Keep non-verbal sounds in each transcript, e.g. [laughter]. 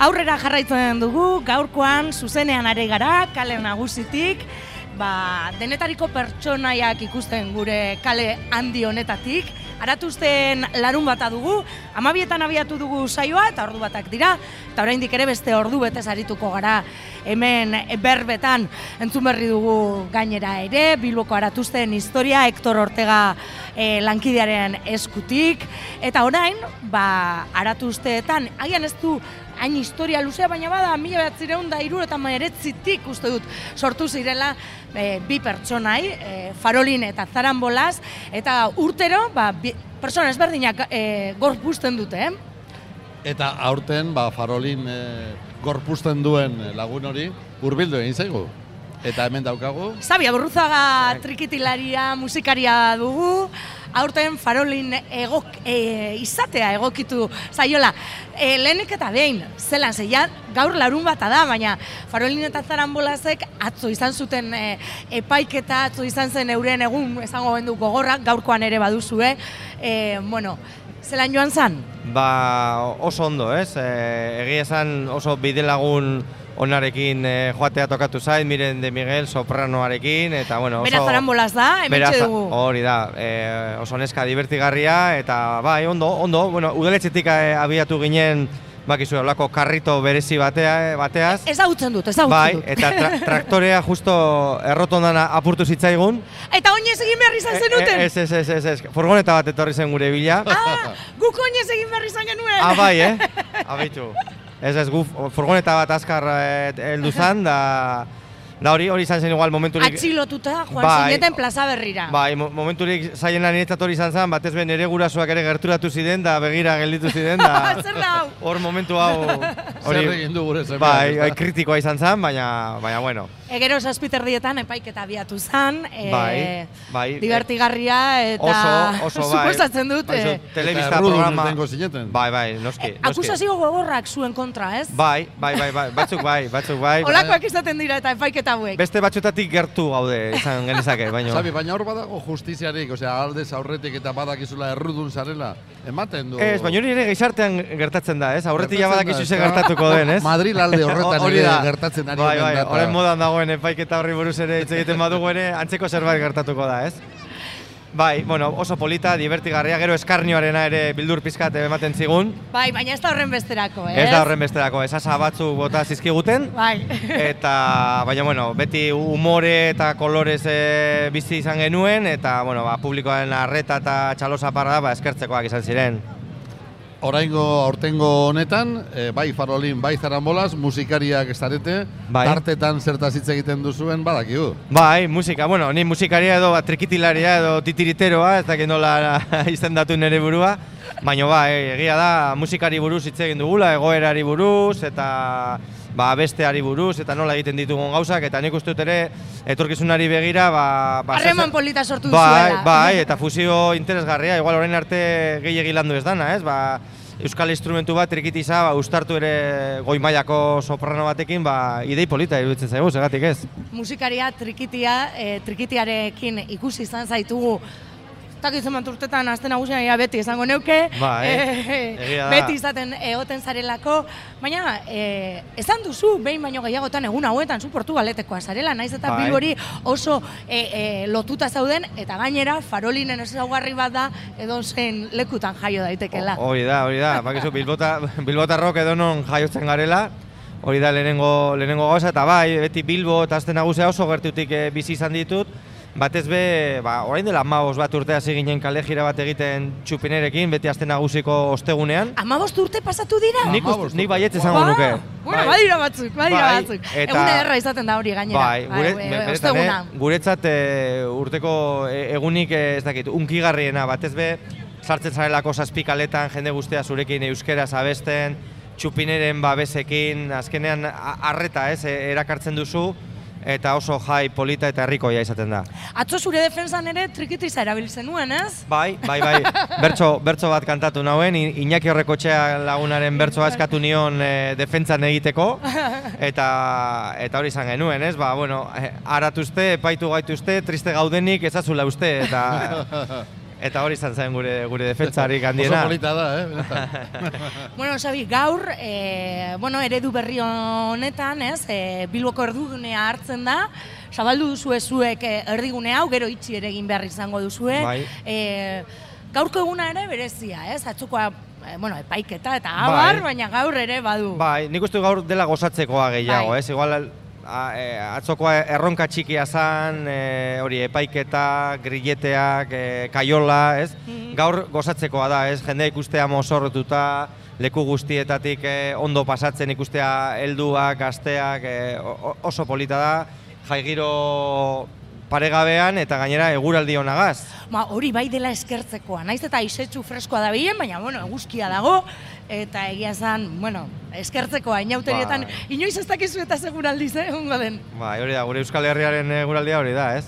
Aurrera jarraitzen dugu, gaurkoan zuzenean are gara, kale nagusitik, ba, denetariko pertsonaiak ikusten gure kale handi honetatik, aratuzten larun bata dugu, amabietan abiatu dugu saioa eta ordu batak dira, eta oraindik ere beste ordu betez arituko gara hemen berbetan. Entzun berri dugu gainera ere, Bilboko aratuzten historia Hector Ortega e, lankidearen eskutik, eta orain, ba, aratuzteetan, hagian ez du hain historia luzea, baina bada, mila bat zireun da iru eta maeretzitik uste dut sortu zirela e, bi pertsonai, e, farolin eta zaranbolaz, eta urtero, ba, bi, pertsona ezberdinak e, gorpusten dute, eh? Eta aurten, ba, farolin e, gorpusten duen lagun hori, hurbildu egin zaigu. Eta hemen daukagu. Zabia Burruzaga trikitilaria, musikaria dugu. Aurten farolin egok, e, izatea egokitu zaiola. E, lehenik eta behin, zelan zeian, gaur larun bata da, baina farolin eta zaranbolazek atzo izan zuten e, epaiketa, atzo izan zen euren egun esango bendu gogorrak, gaurkoan ere baduzue. E, bueno, zelan joan zan? Ba, oso ondo, ez? E, egia esan oso bidelagun onarekin e, joatea tokatu zait, Miren de Miguel sopranoarekin, eta bueno, oso... Beraz zaranbolaz da, hemen dugu. Hori da, e, oso neska divertigarria, eta bai, ondo, ondo, bueno, udaletxetik eh, abiatu ginen, bakizu, olako karrito berezi batea, bateaz. Ez utzen dut, ez dut. Bai, eta tra [laughs] traktorea justo errotondan apurtu zitzaigun. Eta oinez egin behar izan zenuten? Ez, ez, ez, ez, ez, furgoneta bat etorri zen gure bila. Ah, guk oinez egin behar izan genuen. Ah, bai, eh? [laughs] Abitu. Ez ez gu furgoneta bat azkar eh, heldu zan da Da hori, hori izan zen igual momenturik... Atxilotuta, joan bai, zineten plaza berrira. Bai, momenturik zaien lan hori izan zen, batez ben ere gurasoak ere gerturatu ziren, da begira gelditu ziren, da... [laughs] Zer da hau? Hor momentu hau... Hori, Zer egin du gure. Bai, bai, kritikoa izan zen, baina, baina bueno. Egero zazpiter dietan epaiketa biatu zen, e, bai, bai, divertigarria eta... Oso, oso, bai. Suposatzen dut, bai, e, telebista programa... Bai, bai, noski, noski. akusazio gogorrak zuen kontra, ez? Bai, bai, bai, bai, batzuk bai, batzuk bai. Olakoak izaten dira eta epaiketa hauek. Beste batxutatik gertu gaude, izan genezake, baina... Sabi, baina hor badago justiziarik, osea, aldez aurretik eta badakizula errudun zarela, ematen du... Ez, baina hori ere gizartean gertatzen da, ez? Aurretik ja badakizu ze gertatuko den, ez? Madrid alde horretan ere gertatzen ari bai, bai, horren modan dagoen epaiketa horri buruz ere hitz egiten badugu ere, antzeko zerbait gertatuko da, ez? Bai, bueno, oso polita, divertigarria, gero eskarnioarena ere bildur pizkat ematen zigun. Bai, baina ez da horren besterako, ez? Ez da horren besterako, ez asa batzu bota zizkiguten. Bai. eta, baina, bueno, beti umore eta kolorez e, bizi izan genuen, eta, bueno, ba, publikoaren arreta eta txalosa parra ba, eskertzekoak izan ziren. Oraingo aurtengo honetan, e, bai farolin, bai zarambolaz, musikariak estarete, bai. tartetan zertaz hitz egiten duzuen badakigu. Bai, musika, bueno, ni musikaria edo trikitilaria edo titiriteroa, ez dakit nola [laughs] izendatu nere burua, baina ba, egia da musikari buruz hitz egin dugula, egoerari buruz, eta ba, besteari buruz, eta nola egiten ditugun gauzak, eta nik uste dut ere, etorkizunari begira, ba... ba Harreman polita sortu bai, duzuela. Bai, eta fusio interesgarria, igual orain arte gehiagi landu ez dana, ez? Ba, euskal instrumentu bat trikitiza, ba, ustartu ere goi mailako soprano batekin, ba, idei polita iruditzen zaigu, segatik ez? Musikaria trikitia, e, trikitiarekin ikusi izan zaitugu tak izan urtetan azten nagusian ja beti esango neuke, bai, e, beti izaten egoten zarelako, baina e, esan duzu behin baino gehiagotan egun hauetan zu Portugaletekoa zarela, naiz eta bai. bilbori oso e, lotuta zauden, eta gainera farolinen ezaugarri bat da edo zen lekutan jaio daitekela. Hori da, hori da, bakizu Bilbota, Bilbota rock edo non jaiotzen garela, hori da lehenengo, lehenengo gauza, eta bai, beti Bilbo eta azten nagusia oso gertutik bizi izan ditut, batez be, ba, orain dela amabos bat urte hasi ginen kale jira bat egiten txupinerekin, beti azte nagusiko ostegunean. Amabost urte pasatu dira? Nik, ust, nik baiet izango nuke. Bueno, bai. badira batzuk, badira bai, batzuk. Eta, Egun ederra izaten da hori gainera. Bai, gure, bai, e, osteguna. guretzat e, urteko e, egunik e, ez dakit, unkigarriena batez be, sartzen zarelako saspikaletan, jende guztia zurekin euskera abesten, txupineren babesekin, azkenean arreta ez, erakartzen duzu, eta oso jai polita eta herrikoia izaten da. Atzo zure defensan ere trikitiza erabiltzen nuen, ez? Bai, bai, bai. [laughs] Bertso, bertso bat kantatu nauen, Iñaki Horrekotxea lagunaren bertsoa eskatu nion e, defentsan egiteko [laughs] eta eta hori izan genuen, ez? Ba, bueno, eh, aratuzte, epaitu gaituzte, triste gaudenik ezazula uste eta [laughs] Eta hori izan zen gure gure defentsarik [laughs] handiena. Oso polita da, eh? [laughs] bueno, Xabi, gaur, e, bueno, eredu berri honetan, ez, e, Bilboko erdigunea hartzen da, zabaldu duzu zuek e, erdigune hau, gero itxi ere egin behar izango duzue. Bai. E, gaurko eguna ere berezia, ez, atzukoa bueno, epaiketa eta abar, bai. baina gaur ere badu. Bai, nik uste gaur dela gozatzekoa gehiago, bai. ez? Igual a, e, atzokoa erronka txikia zan, e, hori epaiketa, grilleteak, e, kaiola, ez? Mhm. Gaur gozatzekoa da, ez? Jendea ikustea mozorretuta, leku guztietatik e, ondo pasatzen ikustea helduak, gazteak, e, oso polita da. Jai giro paregabean eta gainera eguraldi honagaz. Ba, hori bai dela eskertzekoa. Naiz eta isetsu freskoa da bilen, baina bueno, eguzkia dago eta egia zan, bueno, eskertzekoa inauterietan ba. inoiz ez dakizu eta seguraldiz, eh, den. Ba, hori da, gure Euskal Herriaren eguraldia hori da, ez?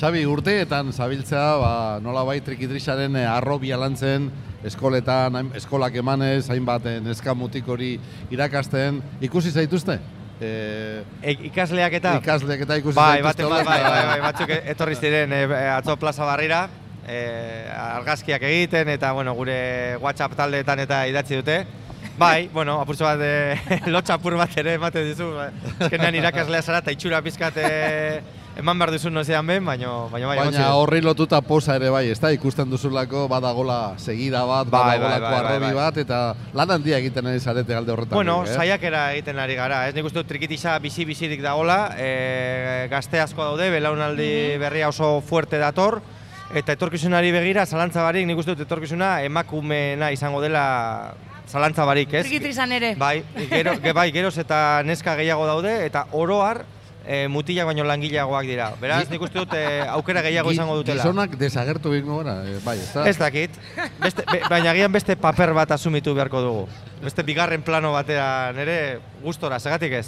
Xabi, urteetan zabiltzea, ba, nola bai trikitrisaren eh, arro bialantzen, eskoletan, eskolak emanez, hainbat neska mutik hori irakasten, ikusi zaituzte? E, ikasleak eta ikasleak eta ikusi bai, bai, bai, bai, bai, [laughs] bai, batzuk etorri ziren e, atzo plaza barrira e, argazkiak egiten eta bueno, gure WhatsApp taldeetan eta idatzi dute Bai, bueno, apurtzo bat, [laughs] e, lotxapur bat ere ematen dizu. Ezkenean irakaslea zara eta itxura pizkat eman behar duzu nozean ben, baina baina bai, baina horri lotuta posa ere bai, ezta ikusten duzulako badagola segida bat, bai, badagolako bai, bai, bai, bat eta lan handia egiten ari zarete alde horretan. Bueno, eh? saiakera egiten ari gara, ez nik uste trikitisa bizi bizirik dagola, e, gazte asko daude, belaunaldi mhm. berria oso fuerte dator eta etorkizunari begira zalantza barik, nik uste dut etorkizuna emakumena izango dela zalantza barik, ez? Trikitrizan ere. Bai, gero, ge, bai, geroz eta neska gehiago daude eta oroar e, mutilak baino langileagoak dira. Beraz, nik uste dut e, aukera gehiago izango dutela. Gizonak desagertu bingo gara, e, bai, ez da? Ez dakit, beste, baina gian beste paper bat asumitu beharko dugu. Beste bigarren plano batean ere gustora, segatik ez?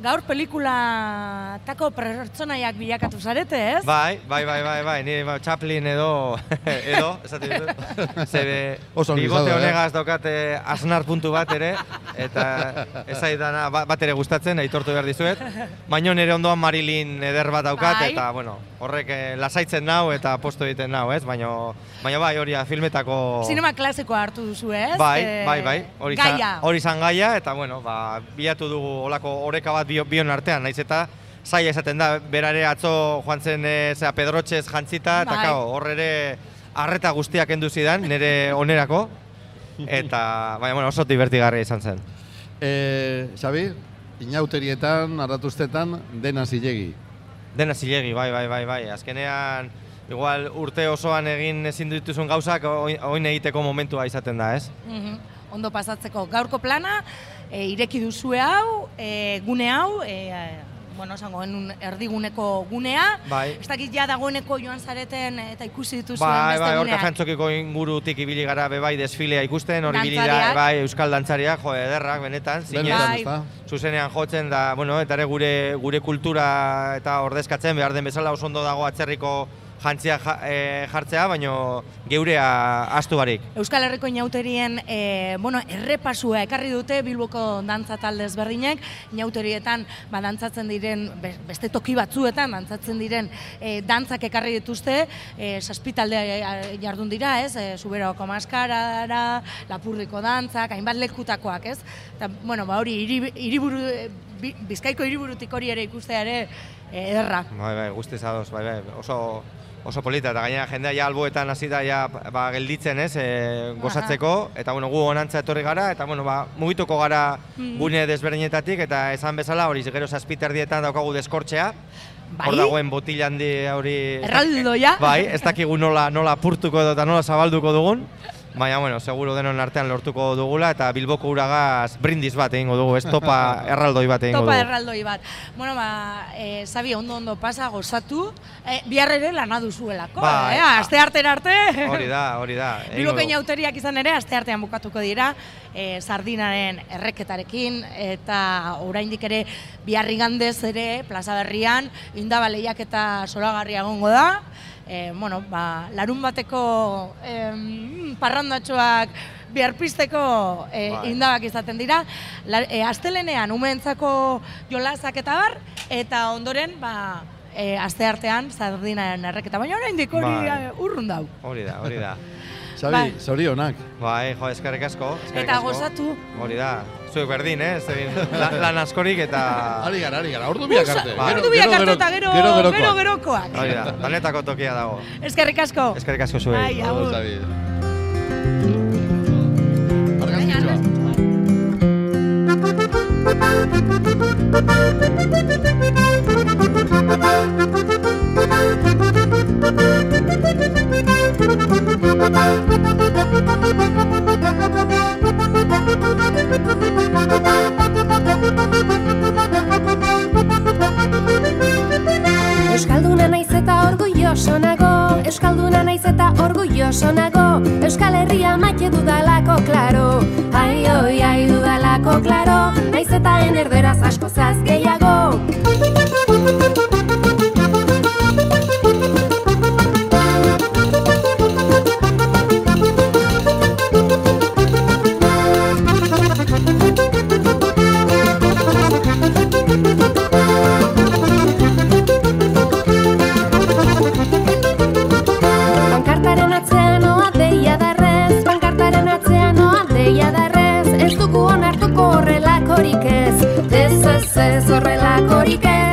Gaur pelikula tako pertsonaiak bilakatu zarete, ez? Bai, bai, bai, bai, bai, ni ba, Chaplin edo, [laughs] edo, esate dut, [laughs] zebe, bigote eh? honegaz daukate asnar puntu bat ere, eta ez dana bat ere gustatzen, aitortu behar dizuet, baino nire ondoan Marilyn eder bat daukat, bai. eta, bueno, horrek eh, lasaitzen nau eta posto egiten nau, ez? Baina, baina bai, hori filmetako... Sinema klasikoa hartu duzu, ez? Bai, bai, bai, hori hori zan gaia, eta, bueno, ba, bilatu dugu olako oreka bat bion artean, naiz eta zaila esaten da, berare atzo joan zen e, zera, pedrotxez jantzita, eta bai. kao, hor ere arreta guztiak endu zidan, nire onerako, eta baina, bueno, oso divertigarria izan zen. E, Xabi, inauterietan, arratuztetan, dena zilegi. Dena zilegi, bai, bai, bai, bai, azkenean, igual urte osoan egin ezin dituzun gauzak, oin egiteko momentua izaten da, ez? Mm Ondo pasatzeko gaurko plana, e, ireki duzue hau, e, gune hau, e, bueno, esango genuen erdiguneko gunea. Bai. Ez dakit ja dagoeneko joan zareten eta ikusi dituzuen bai, beste bai, guneak. Bai, bai, jantzokiko ingurutik ibili gara bebai desfilea ikusten, hori ibili da, bai, euskal dantzariak, jo, ederrak, benetan, zinez, bai. zuzenean jotzen da, bueno, eta ere gure, gure kultura eta ordezkatzen behar den bezala oso ondo dago atzerriko jantzia e, jartzea, baino geurea astu barik. Euskal Herriko inauterien e, bueno, errepasua ekarri dute Bilboko dantza talde ezberdinek, inauterietan ba, dantzatzen diren, beste toki batzuetan dantzatzen diren e, dantzak ekarri dituzte, e, saspitalde jardun dira, ez? E, Zuberoko maskarara, lapurriko dantzak, hainbat lekutakoak, ez? Eta, bueno, ba, hori, hiriburu, bizkaiko hiriburutik hori ere ikustea ere ederra. Bai, bai, guztiz adoz, bai, bai, oso oso polita, eta gainera jendea ja alboetan hasi da ja, ba, gelditzen, ez, e, gozatzeko, eta bueno, gu onantza etorri gara, eta bueno, ba, mugituko gara mm. gune desberdinetatik, eta esan bezala, hori gero zazpiter dietan daukagu deskortxea, Bai? Hor dagoen botila handi hori... Erraldo, ja? Bai, ez dakigu nola, nola purtuko edo eta nola zabalduko dugun. Baina, bueno, seguro denon artean lortuko dugula eta Bilboko uragaz brindis bat egingo dugu, ez topa [laughs] erraldoi bat egingo dugu. Topa erraldoi bat. Bueno, ba, e, Sabi, ondo ondo pasa, gozatu, e, bihar ere lana duzuelako, ba, eh? Aste arte arte. Hori da, hori da. [laughs] Bilboko inauteriak izan ere, aste artean bukatuko dira, e, sardinaren erreketarekin, eta oraindik ere biharri gandez ere, plaza berrian, indabaleiak eta solagarria gongo da, e, bueno, ba, larun bateko e, parrandatxoak biharpisteko e, indabak izaten dira. La, e, astelenean, umeentzako jolazak eta bar, eta ondoren, ba, e, aste artean, sardinaren erreketa, baina oraindik hori bai. urrun dau. Hori da, hori da. [laughs] Xabi, bai. zorionak. Bai, jo, eskerrik asko. Eta gozatu. Hori da. Zuek berdin, eh? [laughs] lan askorik eta... Ari gara, ari gara, ordu biak arte. Ordu biak arte eta gero, gero, gero, gero, gerokoak. Hori da, danetako tokia dago. Eskerrik asko. Eskerrik asko zuek. Ai, agur. Euskalduna naiz eta orgulloso nago Euskalduna naiz eta orgulloso nago Euskal Herria maite dudalako klaro. Ai, oi, ai, dudalako klaro Naiz eta enerderaz asko zaz gehiago ゴリケン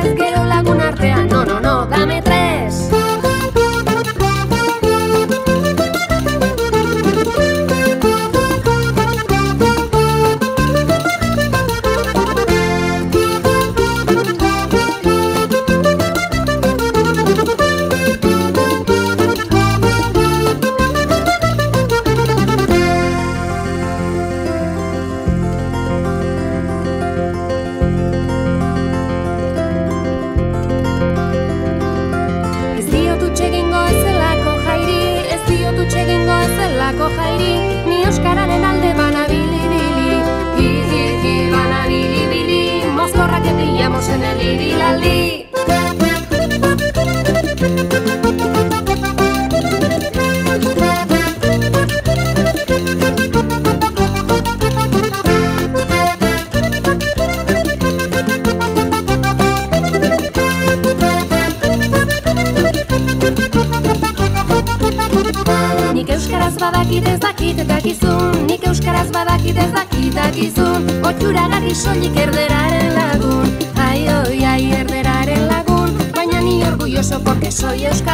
soilik erderaren lagun. Ai, oi, ai, erderaren lagun. Baina ni orgulloso porque soy euskaldun